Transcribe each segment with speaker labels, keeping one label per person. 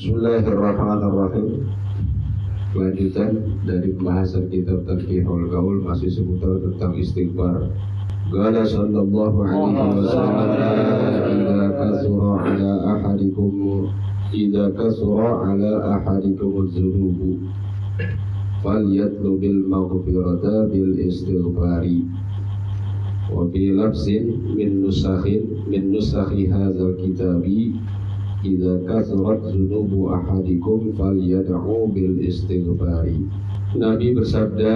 Speaker 1: Bismillahirrahmanirrahim Kelanjutan dari pembahasan kitab Tarkihul Gaul masih seputar tentang istighfar. Qala sallallahu alaihi wasallam idza kasura ala ahadikum idza kasura ala ahadikum az-dhunubu falyatlubil maghfirata bil istighfari wa lafzin min nusakhin min nusakhi hadzal kitabi Idza kasrat zunubu ahadikum falyad'u bil istighfari. Nabi bersabda,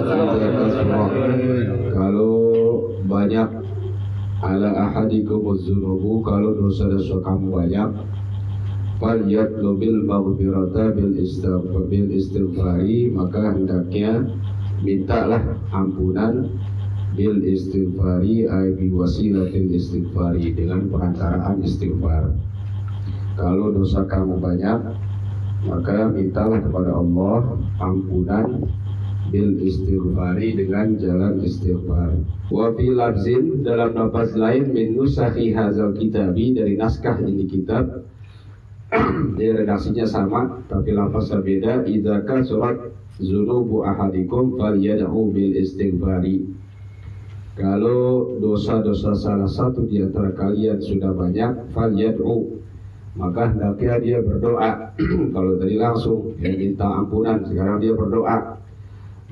Speaker 1: "Idza kasrat kalau banyak ala ahadikum zunubu kalau dosa-dosa kamu banyak falyatlubil maghfirata bil bil istighfari maka hendaknya mintalah ampunan bil istighfari ay bi wasilatil istighfari dengan perantaraan istighfar kalau dosa kamu banyak maka mintalah kepada Allah ampunan bil istighfari dengan jalan istighfar. Wa dalam nafas lain min nusakhi hazal kitabi dari naskah ini kitab di redaksinya sama tapi lafaznya beda. Idza surat zunubu ahadikum falyad'u bil istighfari. Kalau dosa-dosa salah satu di antara kalian sudah banyak falyad'u maka hendaknya dia berdoa. Kalau tadi langsung dia minta ampunan sekarang dia berdoa.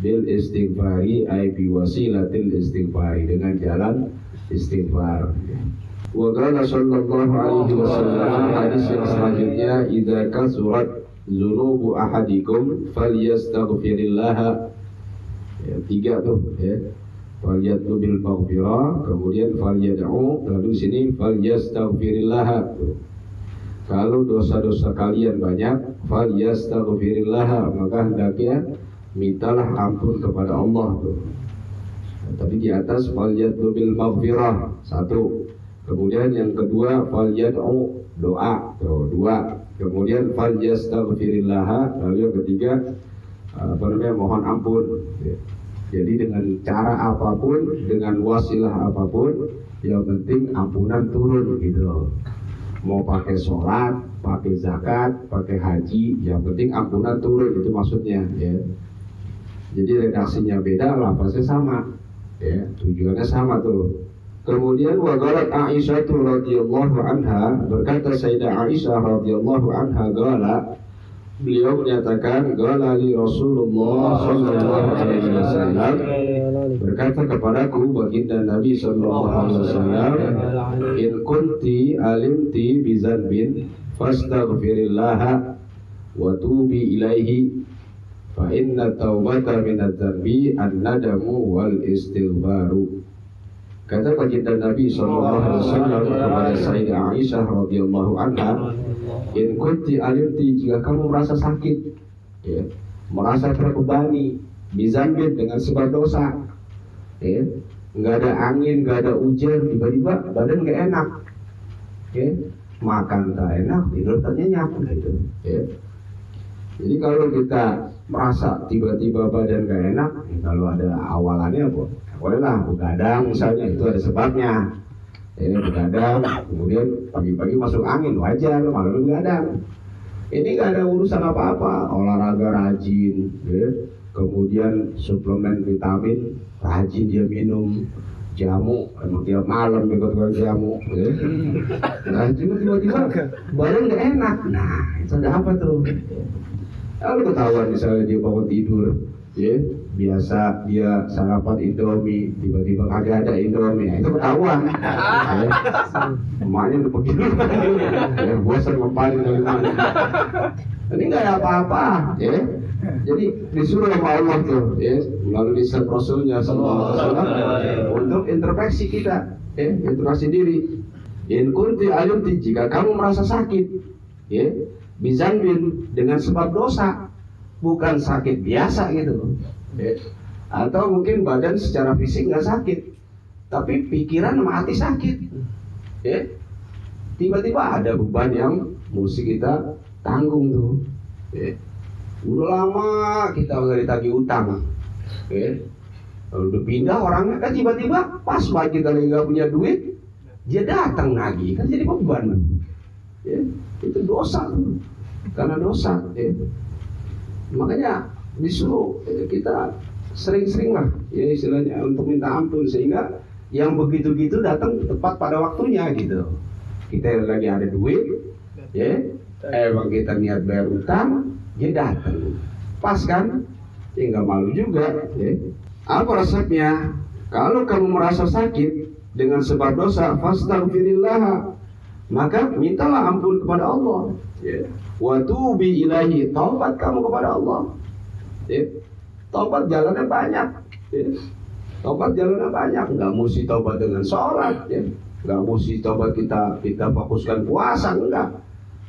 Speaker 1: Bil istighfari ay bi wasilatil istighfari dengan jalan istighfar. Wa qala sallallahu alaihi wasallam hadis yang selanjutnya idza kasurat zunubu ahadikum falyastaghfirillah ya, tiga tuh ya. Falyatlu bil maghfirah kemudian falyad'u lalu sini falyastaghfirillah tuh kalau dosa-dosa kalian banyak, fal yastaghfirillah, maka hendaknya mintalah ampun kepada Allah tuh. Tadi di atas fal bil maghfirah satu. Kemudian yang kedua fal yad'u doa tuh dua. Kemudian fal yastaghfirillah, lalu yang ketiga apa namanya mohon ampun. Jadi dengan cara apa pun, dengan wasilah apa pun, yang penting ampunan turun gitu mau pakai sholat, pakai zakat, pakai haji, yang penting ampunan turun itu maksudnya ya. Jadi redaksinya beda, lafaznya sama, ya tujuannya sama tuh. Kemudian wagalat Aisyah radhiyallahu anha berkata Sayyidah Aisyah radhiyallahu anha gala beliau menyatakan gala li Rasulullah sallallahu alaihi wasallam berkata kepadaku baginda Nabi sallallahu alaihi wasallam in kunti alimti bi zanbin fastaghfirillah wa tubi ilaihi fa inna taubata min dzanbi an-nadamu wal istighfaru Kata baginda Nabi Sallallahu Alaihi Wasallam kepada Sayyidah Aisyah radhiyallahu anha, In kunti alimti jika kamu merasa sakit, ya, merasa terbebani, bizambin dengan sebab dosa, ya, nggak ada angin, nggak ada hujan, tiba-tiba badan nggak enak, ya, makan tak enak, tidur tak nyenyak, gitu, ya. Jadi kalau kita merasa tiba-tiba badan gak enak, ya kalau ada awalannya apa? Bolehlah begadang misalnya itu ada sebabnya. Ini begadang, kemudian pagi-pagi masuk angin wajar, malam begadang. Ini gak ada urusan apa-apa, olahraga rajin, ya kemudian suplemen vitamin rajin dia minum jamu emang tiap malam ikut ke jamu ya. nah tiba-tiba badan nggak enak nah itu ada apa tuh lalu ketahuan misalnya dia bangun tidur ya biasa dia sarapan indomie tiba-tiba kagak ada indomie. Nah, itu ketahuan. Ya. emaknya udah pergi. Ya bosan ngapain dari mana ini nggak ada apa-apa ya. Jadi disuruh sama Allah tuh ya. Melalui lisan Rasulnya Sallallahu Alaihi Wasallam untuk introspeksi kita ya. Introspeksi diri in kunti alimti jika kamu merasa sakit ya. Bizanbin dengan sebab dosa. Bukan sakit biasa gitu ya. atau mungkin badan secara fisik nggak sakit tapi pikiran mati sakit ya tiba-tiba ada beban yang mesti kita tanggung tuh ya Udah lama kita udah ditagih utang. Lalu udah pindah orangnya kan tiba-tiba pas lagi kita lagi gak punya duit, dia datang lagi kan jadi beban. Ya, itu dosa karena dosa. Ya. Makanya disuruh kita sering-sering lah ya istilahnya untuk minta ampun sehingga yang begitu-gitu datang tepat pada waktunya gitu. Kita lagi ada duit, ya, emang kita niat bayar utang, dia datang. Pas kan? Ya nggak malu juga. Ya. Apa resepnya? Kalau kamu merasa sakit dengan sebab dosa, fastaghfirillah. Maka mintalah ampun kepada Allah. Ya. Wa tubi ilahi, taubat kamu kepada Allah. Ya. Taubat jalannya banyak. Ya. Taubat jalannya banyak, nggak mesti taubat dengan sholat, ya. nggak mesti taubat kita kita fokuskan puasa, enggak.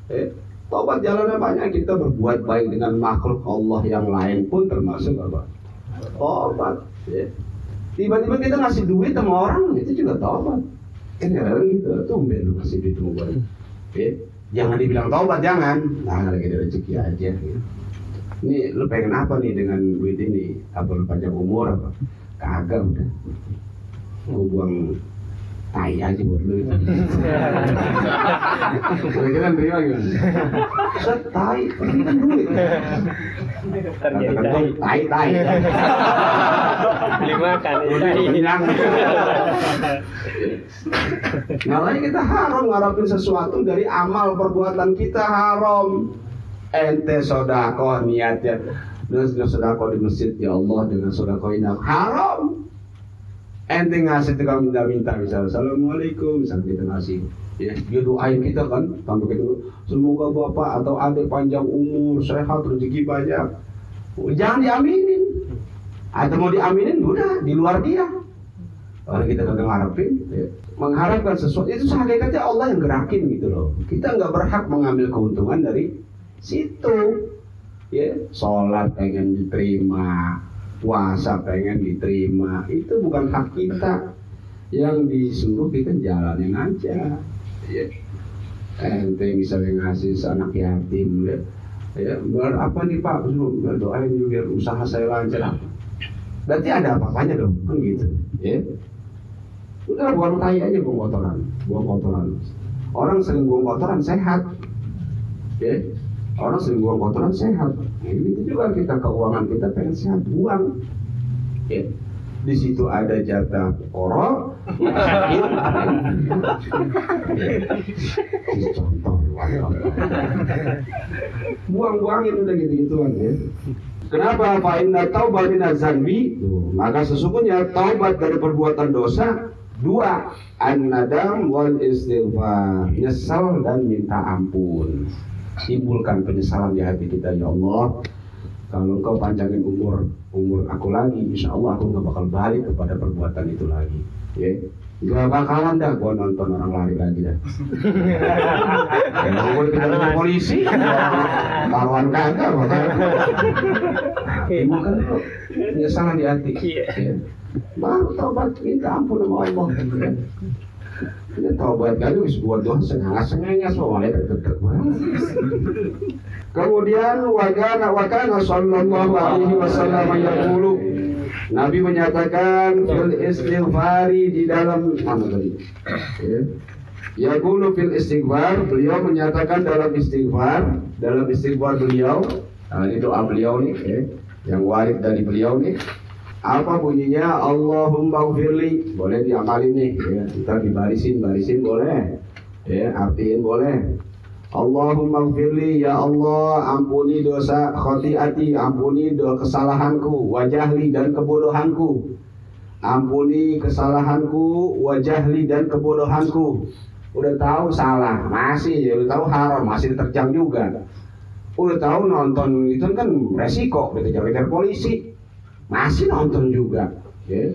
Speaker 1: Ya. Taubat jalannya banyak, kita berbuat baik dengan makhluk Allah yang lain pun termasuk apa? Taubat. Ya. Tiba-tiba kita ngasih duit sama orang, itu juga tobat. Kan kadang gitu, tumben lu ngasih duit sama gue. Ya. Jangan dibilang tobat, jangan. Nah, lagi ada rezeki aja. Ya. Ini lu pengen apa nih dengan duit ini? Apa lu panjang umur apa? Kagak udah. Gue buang tai aja buat lu itu. Kira-kira terima gimana? Set tai, ini kan duit. Katakan gua, tai, tai.
Speaker 2: Beli makan.
Speaker 1: Udah bilang. Makanya kita haram ngarapin sesuatu dari amal perbuatan kita haram. Ente sodako niatnya. Dengan sodako di masjid ya Allah dengan sodako ini haram. Ente ngasih tukang minta-minta misalnya Assalamualaikum misalnya kita ngasih. Ya dia doain kita kan tanpa kita semoga bapak atau adik panjang umur sehat rezeki banyak. Jangan diaminin. Atau mau diaminin udah di luar dia. Orang kita kagak ngarepin ya. mengharapkan sesuatu itu hakikatnya Allah yang gerakin gitu loh. Kita nggak berhak mengambil keuntungan dari situ. Ya sholat pengen diterima puasa pengen diterima. Itu bukan hak kita. Yang disuruh kita jalanin aja. Ya. Ente misalnya ngasih anak yatim ya. Ya ber apa nih pak? Ber- doain biar usaha saya lancar. Berarti ada apa-apanya dong? Kan gitu. Ya. Udah buang tai aja buang kotoran. Buang kotoran. Orang sering buang kotoran sehat. Ya orang sering buang kotoran sehat. Nah, itu juga kita keuangan kita pengen sehat buang. Ya di situ ada jatah Ini contoh buang-buangin udah gitu gituan ya. Kenapa? Fa inna taubat minaz zanbi. Maka sesungguhnya taubat dari perbuatan dosa dua an-nadam wal istighfar nyesal dan minta ampun timbulkan penyesalan di hati kita ya Allah kalau engkau panjangin umur umur aku lagi insya Allah aku nggak bakal balik kepada perbuatan itu lagi ya Gak bakalan dah gua nonton orang lari lagi dah. Kalau gua dikejar polisi, taruhan kagak bakal. Timbulkan tuh penyesalan di hati.
Speaker 2: Iya.
Speaker 1: Ya. Baru taubat minta ampun sama Allah. Ini taubat kali wis buat sengah-sengahnya semua malaikat deket banget. Kemudian wagana wakana sallallahu alaihi wasallam yaqulu Nabi menyatakan fil istighfari di dalam mana tadi? Ya. Yaqulu fil istighfar beliau menyatakan dalam istighfar dalam istighfar beliau nah, ini doa beliau nih ya, yang warid dari beliau nih apa bunyinya? Allahumma gfirli boleh diamalin nih ya, kita dibarisin barisin boleh. Ya artiin boleh. Allahumma gfirli ya Allah ampuni dosa khotiati ampuni dosa kesalahanku wajahli dan kebodohanku. Ampuni kesalahanku wajahli dan kebodohanku. Udah tahu salah masih ya. Udah tahu haram masih diterjang juga. Udah tahu nonton itu kan resiko dikejar-kejar polisi masih nonton juga ya.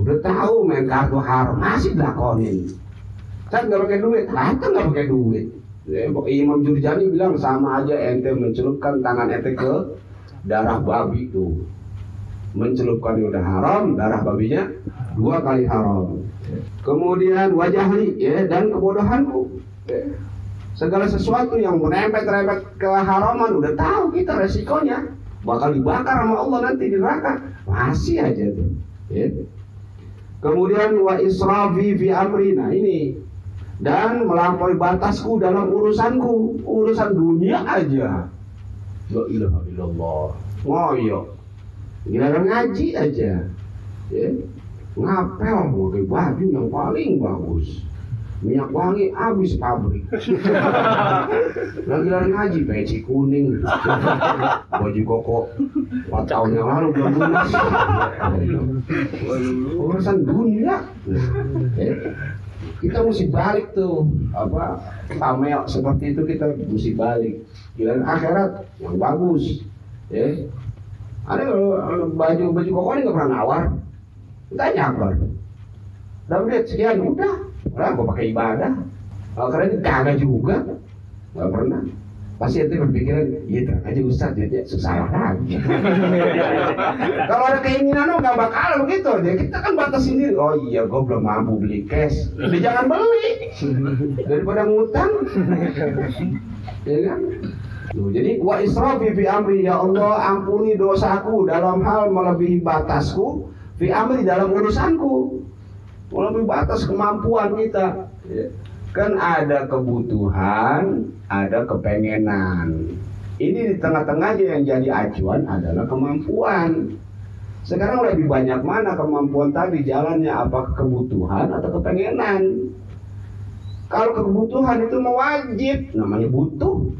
Speaker 1: Udah tahu main kartu haram masih dilakonin. Kan nggak pakai duit ternyata nggak pakai duit. Ya, Imam Jurjani bilang sama aja ente mencelupkan tangan ente ke darah babi itu. Mencelupkan udah haram darah babinya dua kali haram. Kemudian wajahli ya dan kebodohanku. Ya. segala sesuatu yang merempet-rempet ke haraman udah tahu kita resikonya bakal dibakar sama Allah nanti di neraka masih aja tuh ya. kemudian wa israfi fi amri nah ini dan melampaui batasku dalam urusanku, urusan dunia aja. La ilaha illallah. Ngoyo. Giliran ngaji aja. Ya. Ngapel pakai baju yang paling bagus. Minyak wangi habis pabrik. Lagi lari ngaji peci kuning. Baju koko 4 tahun yang lalu belum lunas. Urusan dunia. Ya. Kita mesti balik tuh apa pamel seperti itu kita mesti balik. Giliran akhirat yang bagus. Ya. Ada kalau baju baju koko ini nggak pernah nawar, nggak nyabar. Dapat sekian udah, lah gue pakai ibadah. Kalau karena itu kagak juga, nggak pernah. Pasti itu berpikiran, iya terang aja Ustaz, ya, ya susah lagi. Kalau ada keinginan lo nggak bakal begitu. Ya kita kan batas sendiri. Oh iya, gue belum mampu beli cash. Jadi jangan beli daripada ngutang. ya kan? Tuh, jadi wa israfi fi amri ya Allah ampuni dosaku dalam hal melebihi batasku fi amri dalam urusanku melebihi batas kemampuan kita. Ya. kan ada kebutuhan ada kepengenan. Ini di tengah-tengahnya yang jadi acuan adalah kemampuan. Sekarang lebih banyak mana kemampuan tadi? Jalannya apa? Kebutuhan atau kepengenan? Kalau kebutuhan itu mewajib namanya butuh.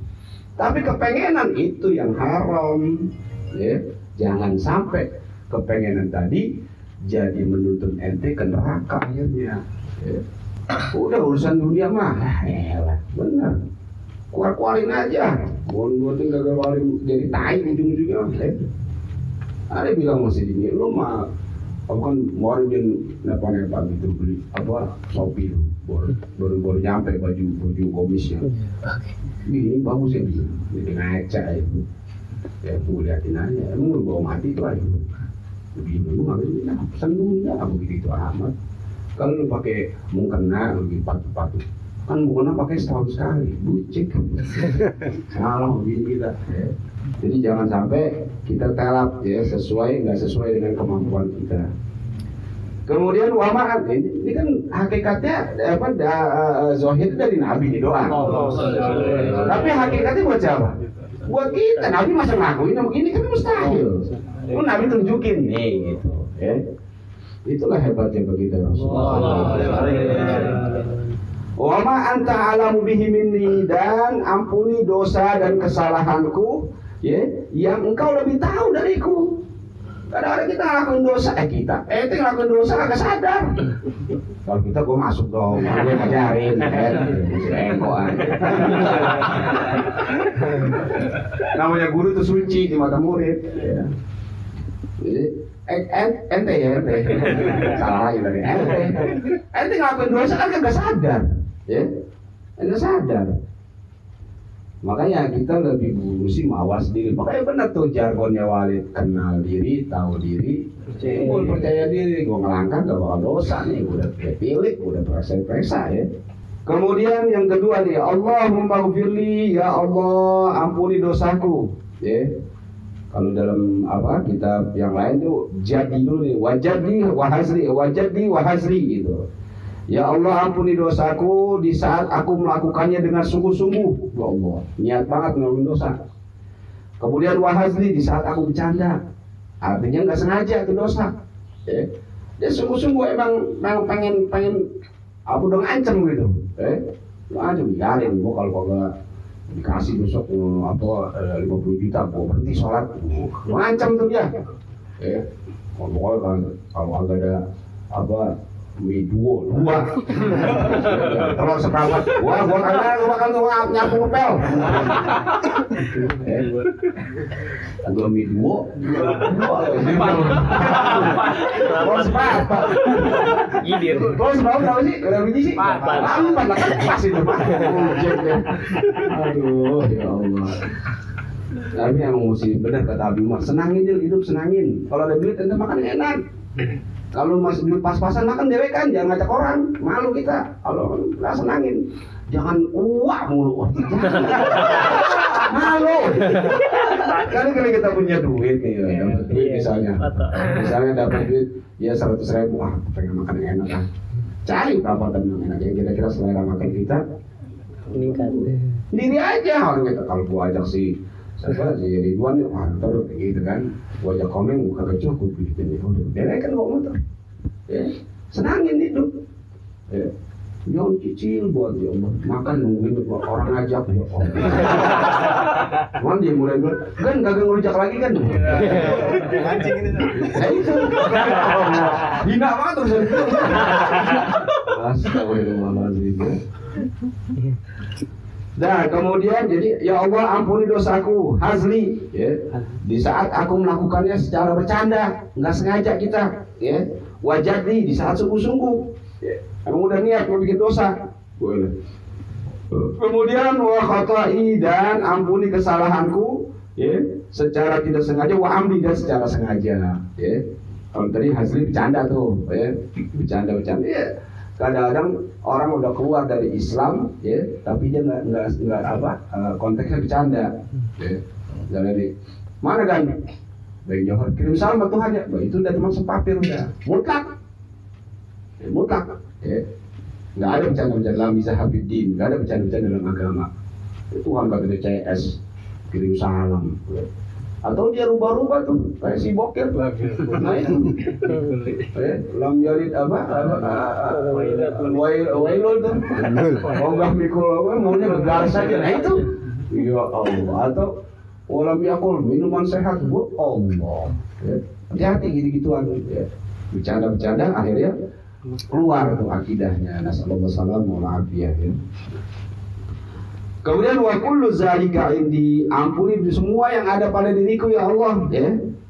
Speaker 1: Tapi kepengenan itu yang haram. Ya. jangan sampai kepengenan tadi jadi menuntun ente ke neraka akhirnya ya. udah urusan dunia mah elah bener. Keluar-keluarin aja. Mau gue tinggal keluarin jadi tai ujung-ujungnya ya. ada bilang masih ini lu mah aku kan mau dia napa-napa gitu beli apa shopee itu baru baru baru nyampe baju baju komisnya ini bagus ya jadi ngaca itu ya gue liatin aja. Emang lu bawa mati tuh aja begini pesan dunia begitu amat kalau lu pakai mukena lebih patu-patu kan mukena pakai setahun sekali bucik salah begini kita ya. jadi jangan sampai kita telap ya sesuai nggak sesuai dengan kemampuan kita Kemudian wama ini, ini kan hakikatnya apa da, zohir dari Nabi di doa. Tapi hakikatnya buat siapa? Buat kita. Nabi masa ngakuin begini kan mustahil. Oh, Nabi tunjukin nih gitu. Ya. Itulah hebatnya bagi kita Rasulullah. Wama anta alamu bihi minni dan ampuni dosa dan kesalahanku ya yang engkau lebih tahu dariku. Kadang-kadang kita ngelakuin dosa, eh kita, eh itu ngelakuin dosa agak sadar. Kalau kita gue masuk dong, gue ngajarin, eh. Namanya guru itu suci di mata murid. Ya. Jadi, ente ya ente, salah tadi, ente, ente ngelakuin dosa kan gak sadar, ya, ente sadar. Makanya kita lebih mesti mawas diri. Makanya benar tuh jargonnya Walid kenal diri, tahu diri, gue percaya diri, gue ngelangkah gak bakal dosa nih, udah pilih, udah perasa-perasa ya. Kemudian yang kedua nih, Allahumma ya Allah ampuni dosaku. Ya. Kalau dalam apa kitab yang lain tuh jadi dulu nih, wajadi wahasri, wajadi wahasri gitu. Ya Allah ampuni dosaku di saat aku melakukannya dengan sungguh-sungguh. Ya Allah, niat banget ngelakuin dosa. Kemudian wahazli di saat aku bercanda. Artinya nggak sengaja itu dosa. Ya. Dia sungguh-sungguh emang, emang pengen pengen aku dong ancam gitu. Eh, lu aja biarin gua kalau kagak dikasih besok eh, apa eh, 50 juta gua berhenti sholat. Lu ancam tuh dia. Eh, kalau pokoknya kan kalau agak ada apa mie dua dua. Telur seperempat wah gua kagak gua bakal tuh nyapu ngepel eh dua mie dua. Telur seperempat
Speaker 2: Gidir.
Speaker 1: telur seperempat berapa sih? Berapa biji sih?
Speaker 2: Empat.
Speaker 1: empat lah kan pas itu aduh ya Allah. Tapi yang mesti benar kata Abi Umar senangin dia hidup senangin. Kalau ada duit ente makan enak kalau masih duit pas-pasan makan dewek kan jangan ngajak orang. Malu kita. Kalau nggak senangin jangan uak mulu. Malu. Kali kali kita punya duit nih ya, dapat duit misalnya. Misalnya dapat duit ya seratus ribu. Ah pengen makan yang enak kan cari perapatan yang enak. Yang kira-kira selera makan kita
Speaker 2: meningkat.
Speaker 1: Diri aja orang kita. Kalau gua ajak si siapa si Ridwan ya ntar gitu kan. Gua ajak komen kagak cukup gitu nih udah dia kan bawa motor. Ya senangin itu ya Yon kecil buat ya Allah makan nungguin orang ngajak ya Allah Cuman dia mulai bilang kan kagak ngerujak lagi kan
Speaker 3: Mancing ini.
Speaker 1: Nah itu. Hina banget terus Astagfirullahaladzim Nah kemudian jadi ya Allah ampuni dosaku Hazli. Ya. Di saat aku melakukannya secara bercanda nggak sengaja kita ya. Wajadi di saat sungguh-sungguh ya. Emang udah niat mau bikin dosa. Boleh. Kemudian wa khata'i dan ampuni kesalahanku ya. Secara tidak sengaja wa amdi dan secara sengaja ya. Kalau tadi hasil bercanda tuh ya. Bercanda bercanda ya kadang-kadang orang udah keluar dari Islam ya tapi dia nggak nggak nggak apa eh, konteksnya bercanda ya. Jadi mana kan dari Johor kirim salam ke Tuhan ya. Bah, itu udah teman sepapir udah. Mutlak. Ya, mutlak ya. Nggak ada bercanda-bercanda dalam bisa habibin nggak ada bercanda-bercanda dalam agama. Itu Tuhan gak CS kirim salam atau dia rubah-rubah tuh kayak si bokir nah itu eh, lam yalid apa? Wail wailul. Tuh. Ogah mikul apa maunya begar saja nah itu. Ya Allah atau walam yakul minuman sehat buat Allah. Ya. hati-hati gitu-gituan ya. bercanda-bercanda akhirnya keluar tuh akidahnya. Nasallallahu salam wa ya. Kemudian wa kullu zalika indi ampuni semua yang ada pada diriku ya Allah ya.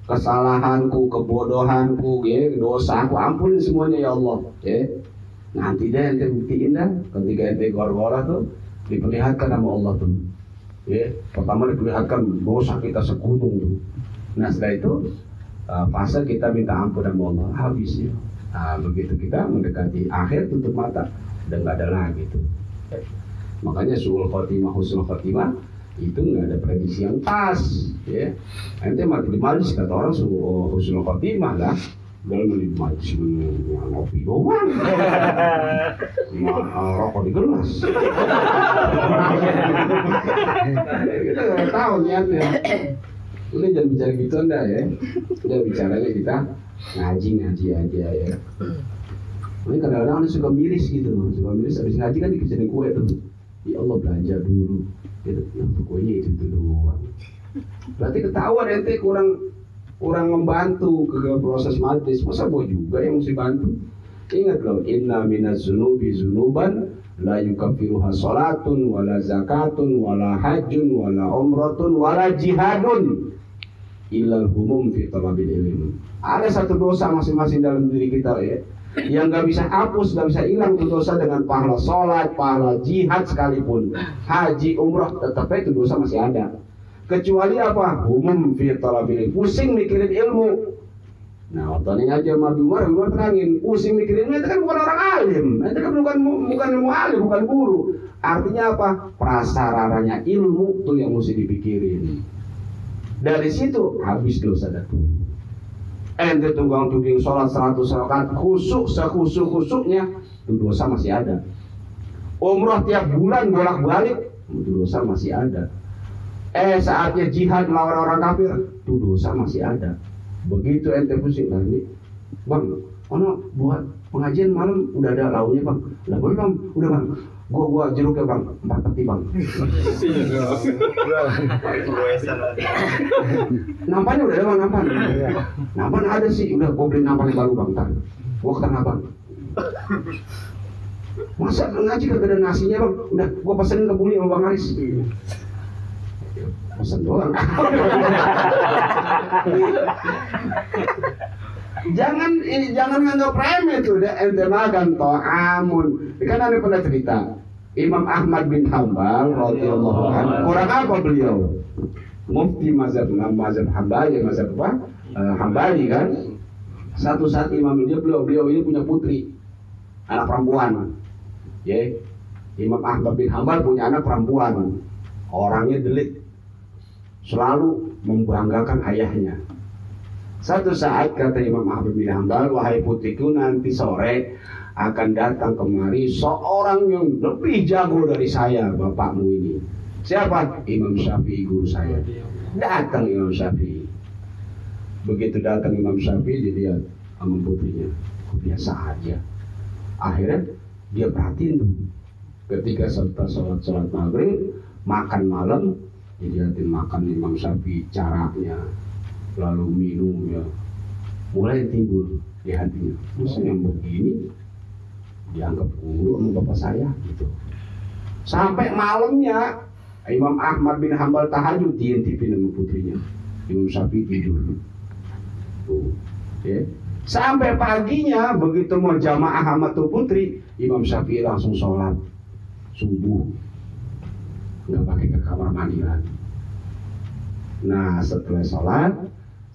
Speaker 1: Kesalahanku, kebodohanku, ya, dosaku ampuni semuanya ya Allah ya. Nanti deh ente buktiin dah ketika ente gor-gora tuh diperlihatkan sama Allah tuh. Ya, pertama diperlihatkan dosa kita segunung tuh. Nah setelah itu uh, fase kita minta ampun sama Allah habis ya. Nah, begitu kita mendekati akhir tutup mata dan nggak ada lagi tuh. Makanya suul khotimah husnul khotimah itu nggak ada prediksi yang pas, ya. Nanti mati di majlis kata orang suul oh, husnul khotimah lah. Dalam di majlis yang ngopi doang, Nah, rokok di gelas. kita nggak tahu niatnya. Udah jangan bicara gitu anda ya. Udah bicaranya kita ngaji ngaji aja ya. Ini kadang-kadang suka miris gitu, suka miris habis ngaji kan dikejarin kue tuh. Ya Allah belanja dulu, gitu. Nah, kuenya itu itu doang. Berarti ketahuan ente kurang kurang membantu ke proses majlis. Masa gua juga yang mesti bantu? Ingat loh, inna minaz zunubi zunuban la yukaffiruha salatun wala zakatun wala hajjun wala umratun wala jihadun illal humum fi talabil ilm. Ada satu dosa masing-masing dalam diri kita ya yang nggak bisa hapus, nggak bisa hilang itu dosa dengan pahala sholat, pahala jihad sekalipun, haji, umrah, tetap itu dosa masih ada. Kecuali apa? Umum fi talabil. Pusing mikirin ilmu. Nah, waktu aja sama Abi Umar, Umar terangin, pusing mikirin itu kan bukan orang alim, itu kan bukan bukan ilmu alim, bukan guru. Artinya apa? Prasararanya ilmu tuh yang mesti dipikirin. Dari situ habis dosa datu. Ente tunggang tungging sholat 100 rakaat khusuk sekhusuk khusuknya itu dosa masih ada. Umroh tiap bulan bolak balik itu dosa masih ada. Eh saatnya jihad melawan orang kafir itu dosa masih ada. Begitu ente pusing nah ini, bang, ono buat pengajian malam udah ada launya bang. Lah belum, udah bang. Gua gua jeruk ya bang, empat peti bang. Nampannya udah ada bang nampan. Nampan ada sih, udah gua beli nampan yang baru bang. Ntar. Gua ke tanah bang. Masa ngaji kagak ada nasinya bang? Udah, gua pesenin ke Buli sama Bang Aris. Pesen doang. jangan jangan nganggap remeh deh ente toh amun kan ada pernah cerita. Imam Ahmad bin Hambal radhiyallahu anhu. Kurang apa beliau? Mufti mazhab mazhab Hambali mazhab apa? Eh, Hambali kan? Satu saat imam dia beliau beliau ini punya putri. Anak perempuan. Ya. Imam Ahmad bin Hambal punya anak perempuan. Orangnya delik. Selalu membanggakan ayahnya satu saat kata Imam Ahmad bin Hambal, wahai putriku nanti sore akan datang kemari seorang yang lebih jago dari saya, bapakmu ini. Siapa? Imam Syafi'i guru saya. Datang Imam Syafi'i. Begitu datang Imam Syafi'i, dilihat sama putrinya. Biasa aja. Akhirnya dia perhatiin tuh. Ketika serta sholat sholat maghrib, makan malam, dilihatin makan Imam Syafi'i caranya, lalu minumnya, mulai timbul di hatinya. Masa yang begini dianggap guru sama bapak saya gitu. Sampai malamnya Imam Ahmad bin Hambal tahajud diintipin sama putrinya. Imam Syafi'i tidur. Tuh, ya. Sampai paginya begitu mau jamaah sama tuh putri, Imam Syafi'i langsung sholat subuh. Nggak pakai ke kamar mandi lagi. Nah setelah sholat,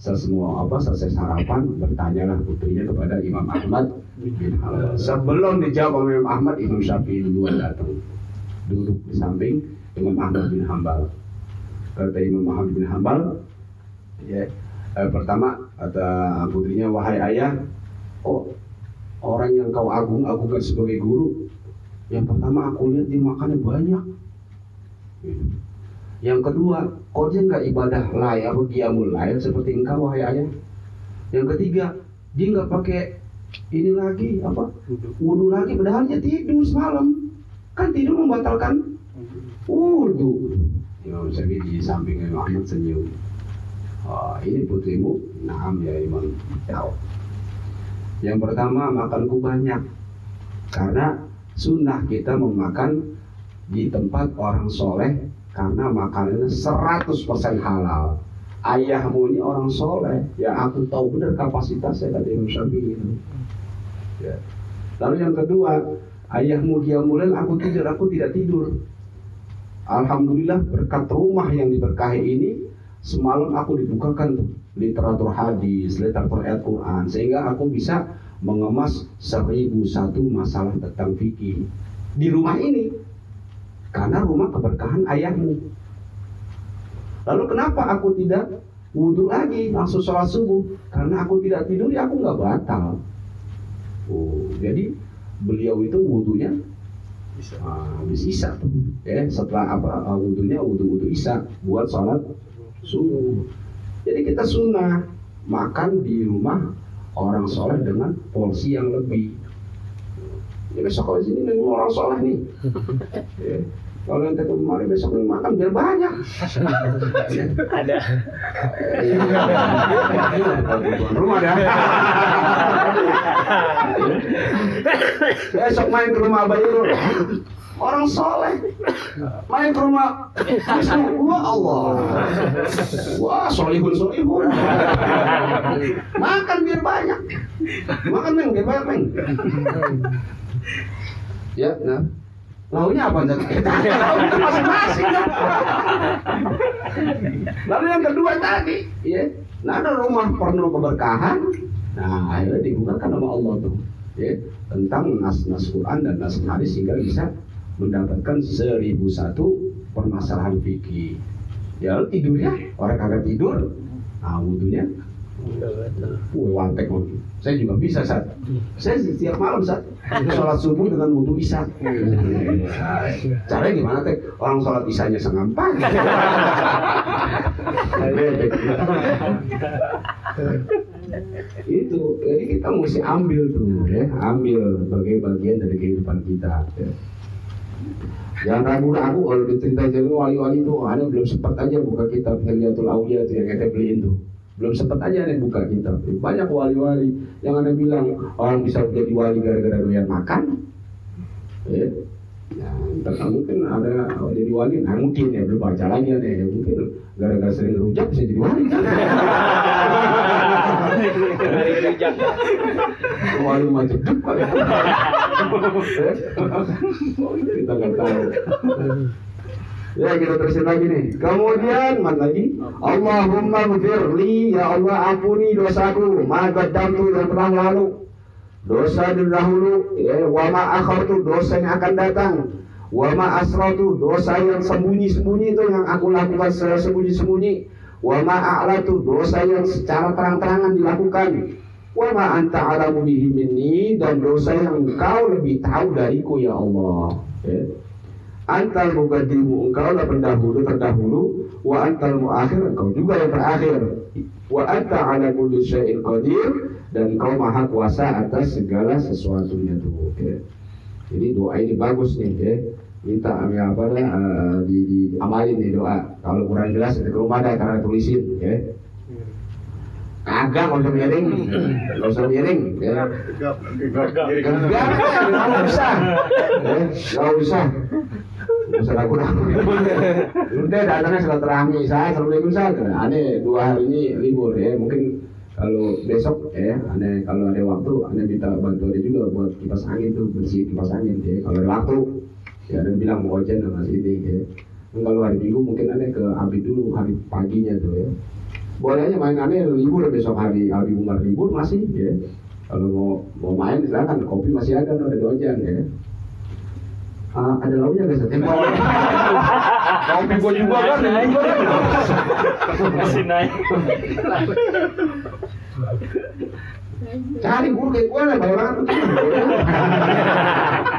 Speaker 1: sesemua apa selesai sarapan bertanyalah putrinya kepada Imam Ahmad bin Hambal. Sebelum dijawab oleh Imam Ahmad, Imam Syafi'i duluan datang duduk di samping Imam Ahmad bin Hambal. Kata Imam Ahmad bin Hambal, ya, eh, pertama kata putrinya, wahai ayah, oh orang yang kau agung-agungkan sebagai guru, yang pertama aku lihat dia makannya banyak. Gitu. Yang kedua, kau dia nggak ibadah lay atau qiyamul lail seperti engkau wahai ayah. Yang ketiga, dia nggak pakai ini lagi apa? Wudhu lagi padahal dia tidur semalam. Kan tidur membatalkan wudhu. Imam Syafi'i di samping Imam Ahmad senyum. Oh, ini putrimu? Naam ya Imam. Yang pertama makanku banyak. Karena sunnah kita memakan di tempat orang soleh karena makanannya 100% halal. Ayahmu ini orang soleh. Ya aku tahu benar kapasitasnya kata Imam Syafi'i ya. lalu yang kedua ayahmu dia mulai aku tidur aku tidak tidur. Alhamdulillah berkat rumah yang diberkahi ini semalam aku dibukakan literatur hadis literatur ayat Quran sehingga aku bisa mengemas seribu satu masalah tentang fikih. Di rumah ini karena rumah keberkahan ayahmu Lalu kenapa aku tidak wudhu lagi langsung sholat subuh? Karena aku tidak tidur ya aku nggak batal. Oh, jadi beliau itu wudhunya bisa ah, habis isya tuh. Ya, setelah apa uh, wudhunya wudhu wudhu isya buat sholat subuh. Jadi kita sunnah makan di rumah orang soleh dengan porsi yang lebih. Ya besok kalau sini memang orang soleh nih. Ya. Kalau yang ketemu kemarin besok nih makan biar banyak.
Speaker 3: Ada.
Speaker 1: Tuan rumah dah. besok main ke rumah Abah Irul. Orang soleh main ke rumah Wisnu, wah Allah, wah solihun solihun, makan biar banyak, makan meng biar banyak meng. Ya, nah, Launya apa Lalu itu masing-masing. Lalu yang kedua tadi, ya, nah ada rumah penuh keberkahan. Nah, akhirnya dibukakan sama Allah tuh, ya, tentang nas-nas Quran dan nas hadis sehingga bisa mendapatkan seribu satu permasalahan fikih. Ya tidurnya orang kagak tidur, nah wudhunya wantek Saya juga bisa saat. Saya setiap malam saat sholat subuh dengan wudhu isya. Caranya gimana teh? Orang sholat isanya sengampan. itu jadi kita mesti ambil tuh ya ambil sebagai bagian dari kehidupan kita ya. Jangan ragu-ragu kalau cerita jadi wali-wali itu ada belum sempat aja buka kitab Heliatul Aulia itu yang kita beliin tuh belum sempat aja nih buka kitab banyak wali-wali yang ada bilang orang bisa jadi wali gara-gara doyan makan ya Ya, entah mungkin ada jadi wali, nah mungkin ya belum baca lagi ya, ya mungkin gara-gara sering rujak bisa jadi wali kan? wali macam ya? Kita nggak tahu. Ya kita terusin lagi nih. Kemudian mana lagi? Allahumma gfirli ya Allah ampuni dosaku. Maka damtu yang telah lalu dosa dahulu ya wa ma akhartu dosa yang akan datang wa ma asratu dosa yang sembunyi-sembunyi itu yang aku lakukan secara sembunyi-sembunyi wa ma a'latu dosa yang secara terang-terangan dilakukan wa ma anta alamu bihi dan dosa yang engkau lebih tahu dariku ya Allah ya. Antal mubadimu engkau lah pendahulu terdahulu. Wa antal muakhir engkau juga yang terakhir. Wa anta ala kulli syai'in qadir. Dan engkau maha kuasa atas segala sesuatunya tuh. Ya. jadi doa ini bagus nih ya. Minta ya apa uh, di, di amalin nih doa. Kalau kurang jelas ke rumah ada karena tulisin ya. Kagak, nggak usah miring, nggak usah miring. Ya. Usah, nggak usah. Ragu-ragu. Udah datangnya silaturahmi saya, assalamualaikum saya. Ane dua hari ini libur ya, mungkin kalau besok ya, ane kalau ada waktu, ane minta ada juga buat kipas angin tuh bersih kipas angin ya. Kalau ada waktu, ya ada bilang mau ojen sama sini ya. Kalau hari minggu mungkin ane ke Abi dulu hari paginya tuh ya boleh aja main aneh libur besok hari hari Umar libur masih ya kalau mau mau main silakan kopi masih ada ada dojan ya Uh, ada lauknya. Kopi gua juga kan,
Speaker 3: masih naik.
Speaker 1: Cari guru kayak gue lah,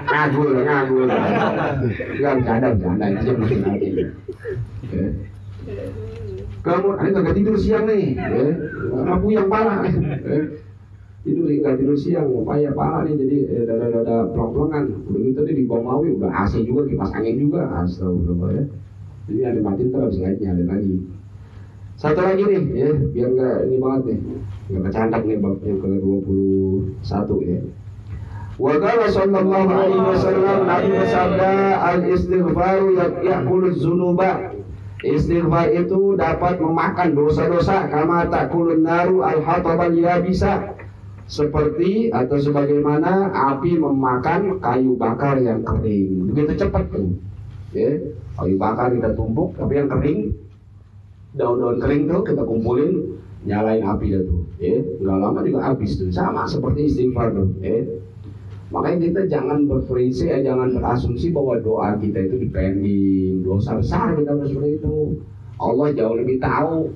Speaker 1: ngagul, ngagul. Gak bercanda, bercanda. Itu aja mesti nanti. Kamu, ini nggak tidur siang nih. Ya. Aku yang parah. Ya. Tidur nggak tidur siang, payah parah nih. Jadi eh, dada-dada pelong-pelongan. Begitu tadi di bawah mawi, udah AC juga, kipas angin juga. Astagfirullah ya. Jadi ada mati terus nggak nyalain lagi. Satu lagi nih, ya, biar nggak ini banget nih, nggak kecandak nih bab yang ke 21 ya. Wa qala sallallahu alaihi wasallam Nabi bersabda al istighfaru yaqulu dzunuba. Istighfar itu dapat memakan dosa-dosa kama takulun naru al hatabal yabisa seperti atau sebagaimana api memakan kayu bakar yang kering. Begitu cepat tuh. Ya, kayu bakar kita tumpuk tapi yang kering daun-daun kering tuh kita kumpulin nyalain api tuh. Ya nggak lama juga habis tuh. Sama seperti istighfar tuh. Ya makanya kita jangan berprinsip ya jangan berasumsi bahwa doa kita itu dipending. Dosa besar kita harus seperti itu. Allah jauh lebih tahu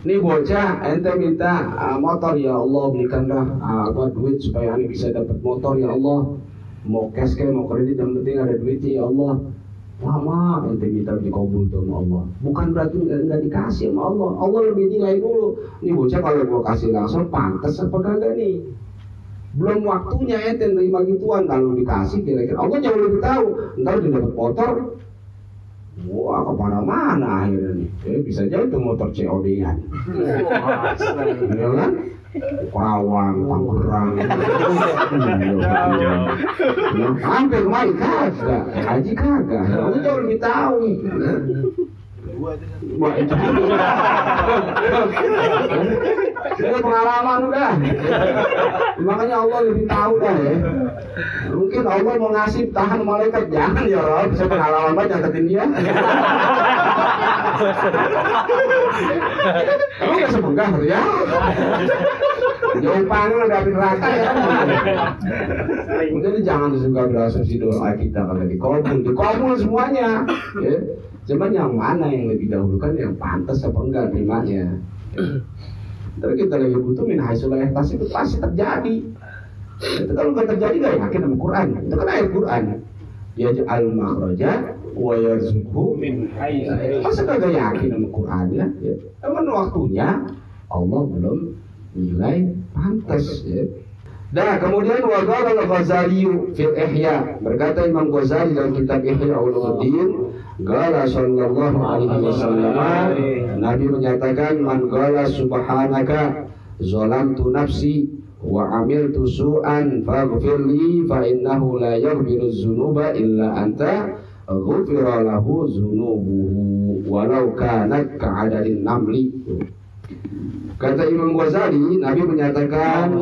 Speaker 1: ini bocah ente minta uh, motor. Ya Allah belikanlah uh, apa duit supaya ane bisa dapat motor. Ya Allah mau cash kayak mau kredit yang penting ada duitnya ya Allah lama ente minta dikabul sama Allah. Bukan berarti nggak dikasih sama Allah. Allah lebih nilai dulu. Nih bocah kalau gua kasih langsung pantas apa kagak nih? Belum waktunya ente nerima gituan. Kalau dikasih kira-kira Allah jauh lebih tahu. Ntar dia dapat motor Wah, ke mana-mana akhirnya. Eh, bisa jadi tuh motor COD-an. ya kan? Karawang, Tangerang, hampir kemari kagak, haji kagak, kamu jauh lebih tahu. Wah, itu Ini pengalaman udah. Makanya Allah lebih tahu dah ya. Mungkin Allah mau ngasih tahan malaikat jangan ya Rob, saya pengalaman banget dia. Kamu gak sebenggah ya? Jauh panggung ada api neraka ya Jadi jangan suka berasumsi doa kita kalau dikabul, dikabul semuanya. Ya. Cuman yang mana yang lebih dahulu kan yang pantas apa enggak terimanya. Ya. Tapi kita lagi butuh min haisulah tas itu pasti terjadi. Itu kalau nggak terjadi nggak yakin sama Quran. Itu kan ayat Quran. Ya al makhraja wa yarzuqhu min Masa kagak yakin sama Quran ya? ya. Waktunya Allah belum nilai pantas ya. Nah, kemudian wa qala al-Ghazali fil Ihya. Berkata Imam Ghazali dalam kitab Ihya Ulumuddin, qala sallallahu alaihi wasallam, Nabi menyatakan man qala subhanaka zalamtu nafsi wa amiltu su'an faghfir li fa innahu la yaghfiru dzunuba illa anta ghufira lahu dzunubuhu walau kanat ka'adadin namli. Kata Imam Ghazali, Nabi menyatakan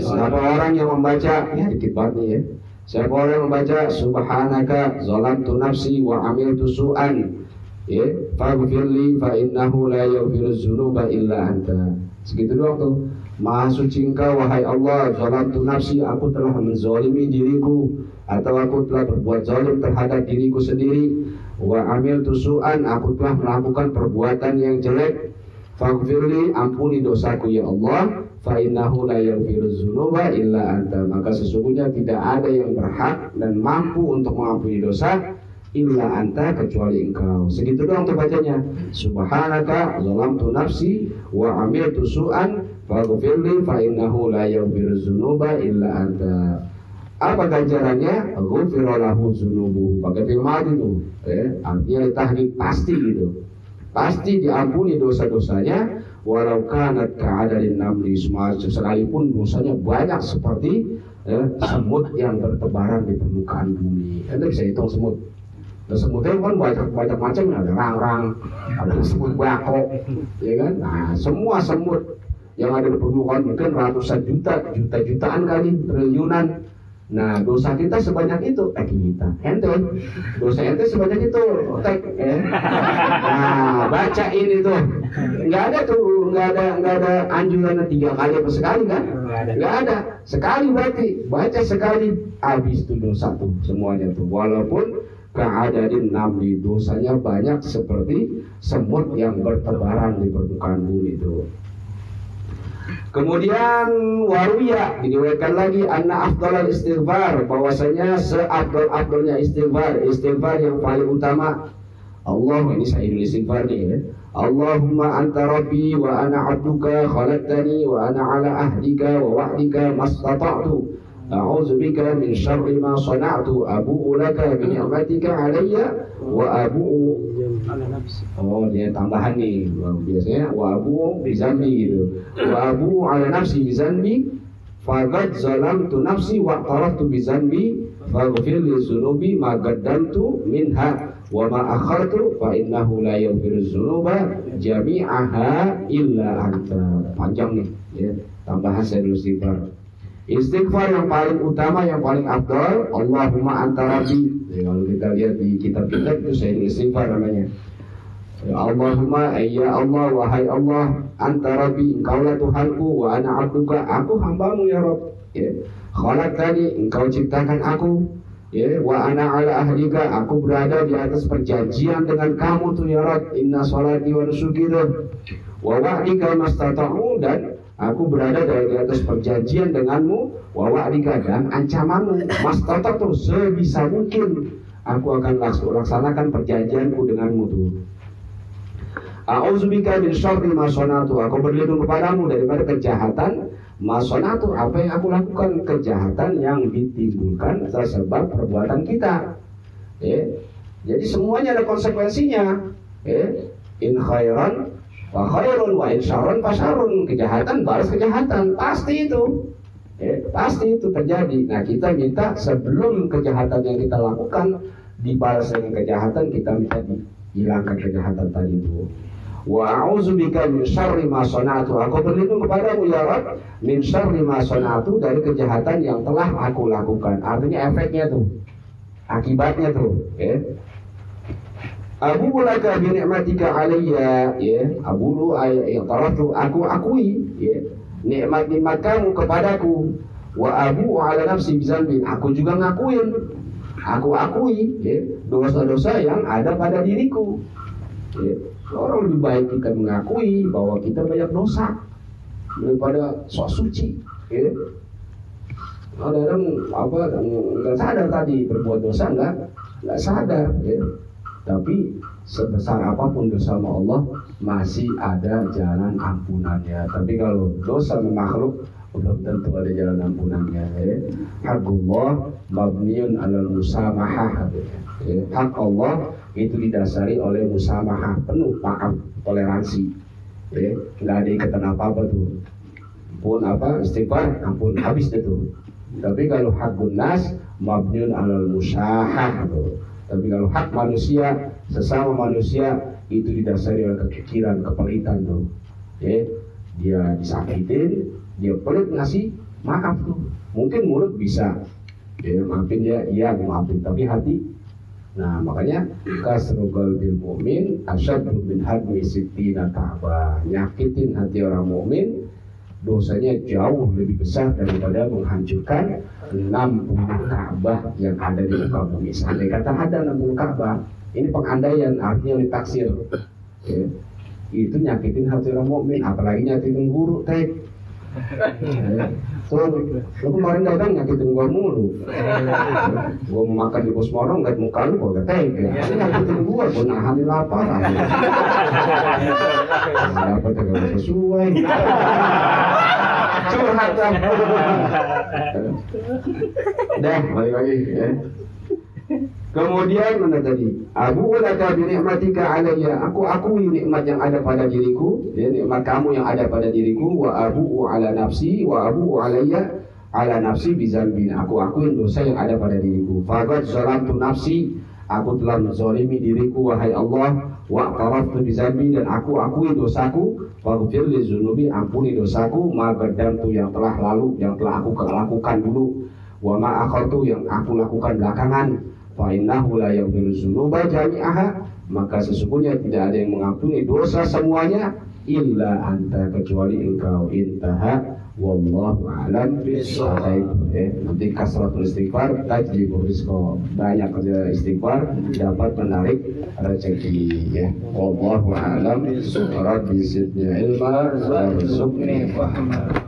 Speaker 1: siapa orang yang membaca ya dikit banget ya. Siapa orang membaca subhanaka zalamtu nafsi wa amiltu su'an ya faghfirli fa innahu la yaghfiru dzunuba illa anta. Segitu doang tuh. Maha suci engkau wahai Allah zalamtu nafsi aku telah menzalimi diriku atau aku telah berbuat zalim terhadap diriku sendiri wa amiltu su'an aku telah melakukan perbuatan yang jelek Faghfirli ampuni dosaku ya Allah fa innahu la dzunuba illa anta. Maka sesungguhnya tidak ada yang berhak dan mampu untuk mengampuni dosa illa anta kecuali engkau. Segitu doang tuh bacanya. Subhanaka zalamtu nafsi wa amiltu su'an faghfirli fa innahu la dzunuba illa anta. Apa ganjarannya? Ghufira lahu dzunubu pakai film itu eh, artinya tahnik pasti gitu. Pasti diampuni dosa-dosanya walau kanat keadaan namli sekalipun dosanya banyak seperti ya, semut yang bertebaran di permukaan bumi. Anda bisa hitung semut. Nah, semutnya kan banyak banyak macam ada rang-rang, ada semut bako, ya kan? Nah, semua semut yang ada di permukaan mungkin ratusan juta, juta-jutaan kali, triliunan Nah dosa kita sebanyak itu eh kita ente dosa ente sebanyak itu tek eh. Nah baca ini tuh nggak ada tuh nggak ada nggak ada anjuran tiga kali apa sekali kan nggak ada. Sekali berarti baca sekali habis itu dosa tuh semuanya tuh. Walaupun keadaan enam di dosanya banyak seperti semut yang bertebaran di permukaan bumi itu. Kemudian waruya diriwayatkan lagi anna afdalal istighfar bahwasanya seabdal-abdalnya istighfar, istighfar yang paling utama. Allah ini saya istighfar nih ya. Allahumma anta rabbi wa ana abduka khalaqtani wa ana ala ahdika wa wa'dika mastata'tu. A'udzu bika min syarri ma sana'tu. Abu'u laka bi ni'matika alayya wa abu'u. Oh dia tambahan nih biasanya wa abu bizambi gitu. Wa abu ala nafsi bizambi faqad zalamtu nafsi wa taraftu bizambi faghfir li dzunubi ma qaddamtu minha wa ma akhartu fa innahu la yaghfiru dzunuba jami'aha illa anta. Panjang nih ya. Tambahan saya dulu istighfar. Istighfar yang paling utama yang paling afdal Allahumma anta rabbi Ya, kalau kita lihat di kitab-kitab itu saya istighfar namanya. Ya Allahumma ya Allah wahai Allah anta rabbi engkaulah Tuhanku wa ana abduka aku hambamu ya Rabb ya khalaqtani engkau ciptakan aku ya wa ana ala ahlika aku berada di atas perjanjian dengan kamu tuh ya Rabb inna salati wa nusuki wa wa'dika mastata'u dan Aku berada di atas perjanjian denganmu, wawa'dika dan ancamanmu. Mas tetap tuh sebisa mungkin aku akan laksanakan perjanjianku denganmu tuh. A'udzubika min syarri ma Aku berlindung kepadamu daripada kejahatan masonatu apa yang aku lakukan kejahatan yang ditimbulkan atas sebab perbuatan kita. Ya. Jadi semuanya ada konsekuensinya. Ya. In khairan Wa khairun wa insyarun pasarun kejahatan balas kejahatan pasti itu ya, pasti itu terjadi. Nah kita minta sebelum kejahatan yang kita lakukan dibalas dengan kejahatan kita minta dihilangkan kejahatan tadi itu. Wa a'udzubika min syarri ma sana'tu. Aku berlindung kepadamu ya Rabb min syarri ma sana'tu dari kejahatan yang telah aku lakukan. Artinya efeknya tuh. Akibatnya tuh, ya. Abu laka bi ni'matika alayya ya Abu yang taraftu aku akui ya nikmat nikmat kamu kepadaku wa abu ala nafsi bizalbin aku juga ngakuin aku akui ya dosa-dosa yang ada pada diriku ya orang lebih baik kita mengakui bahwa kita banyak dosa daripada sok suci ya orang apa nggak sadar tadi berbuat dosa nggak nggak sadar ya tapi sebesar apa pun dosa sama Allah masih ada jalan ampunannya. Tapi kalau dosa makhluk belum tentu ada jalan ampunannya. Ya. Allah mabniun alal musamahah. Ya. Hak Allah itu didasari oleh musamahah penuh maaf toleransi. Ya. Nggak ada ikatan apa apa tuh. Pun apa istighfar ampun habis itu. Tapi kalau hak nas mabniun alal musahah tapi kalau hak manusia, sesama manusia itu didasari oleh kekikiran, kepelitan tuh. Ya, dia disakitin, pelit ngasih maaf tuh. Mungkin mulut bisa, ya maafin dia, iya maafin, tapi hati Nah makanya kasrogal bil mumin asyadu min hadmi sittina ka'bah Nyakitin hati orang mukmin dosanya jauh lebih besar daripada menghancurkan 60 Ka'bah yang ada di muka bumi. Sampai kata ada 60 Ka'bah, ini pengandaian artinya ditaksir. Ya. itu nyakitin hati orang mukmin apalagi nyakitin guru teh lu kemarin datang nyakitin gua mulu. gua mau makan di pos morong ngeliat muka lu gua gak tega. Ini nyakitin gua, gua nahan lapar. Dapat kagak sesuai. Curhat Dah, balik lagi ya. Kemudian mana tadi? Abu laka bi ni'matika alayya. Aku akui nikmat yang ada pada diriku, ya, nikmat kamu yang ada pada diriku wa abu ala nafsi wa abu alayya ala nafsi bizambin. Aku akui dosa yang ada pada diriku. Faqad zalamtu nafsi. Aku telah menzalimi diriku wahai Allah wa qaraftu bizambi dan aku akui dosaku faghfir li dzunubi ampuni dosaku ma tu yang telah lalu yang telah aku lakukan dulu wa ma akhatu yang aku lakukan belakangan fa innahu la yaghfiru dzunuba jami'aha. Maka sesungguhnya tidak ada yang mengampuni dosa semuanya illa anta kecuali engkau. Intaha wallahu alam bisawab eh, nanti kasratul istighfar tajlibur rizqa banyak kerja istighfar dapat menarik rezeki. Ya wallahu alam. Rabbi zidni ilma warzuqni fahma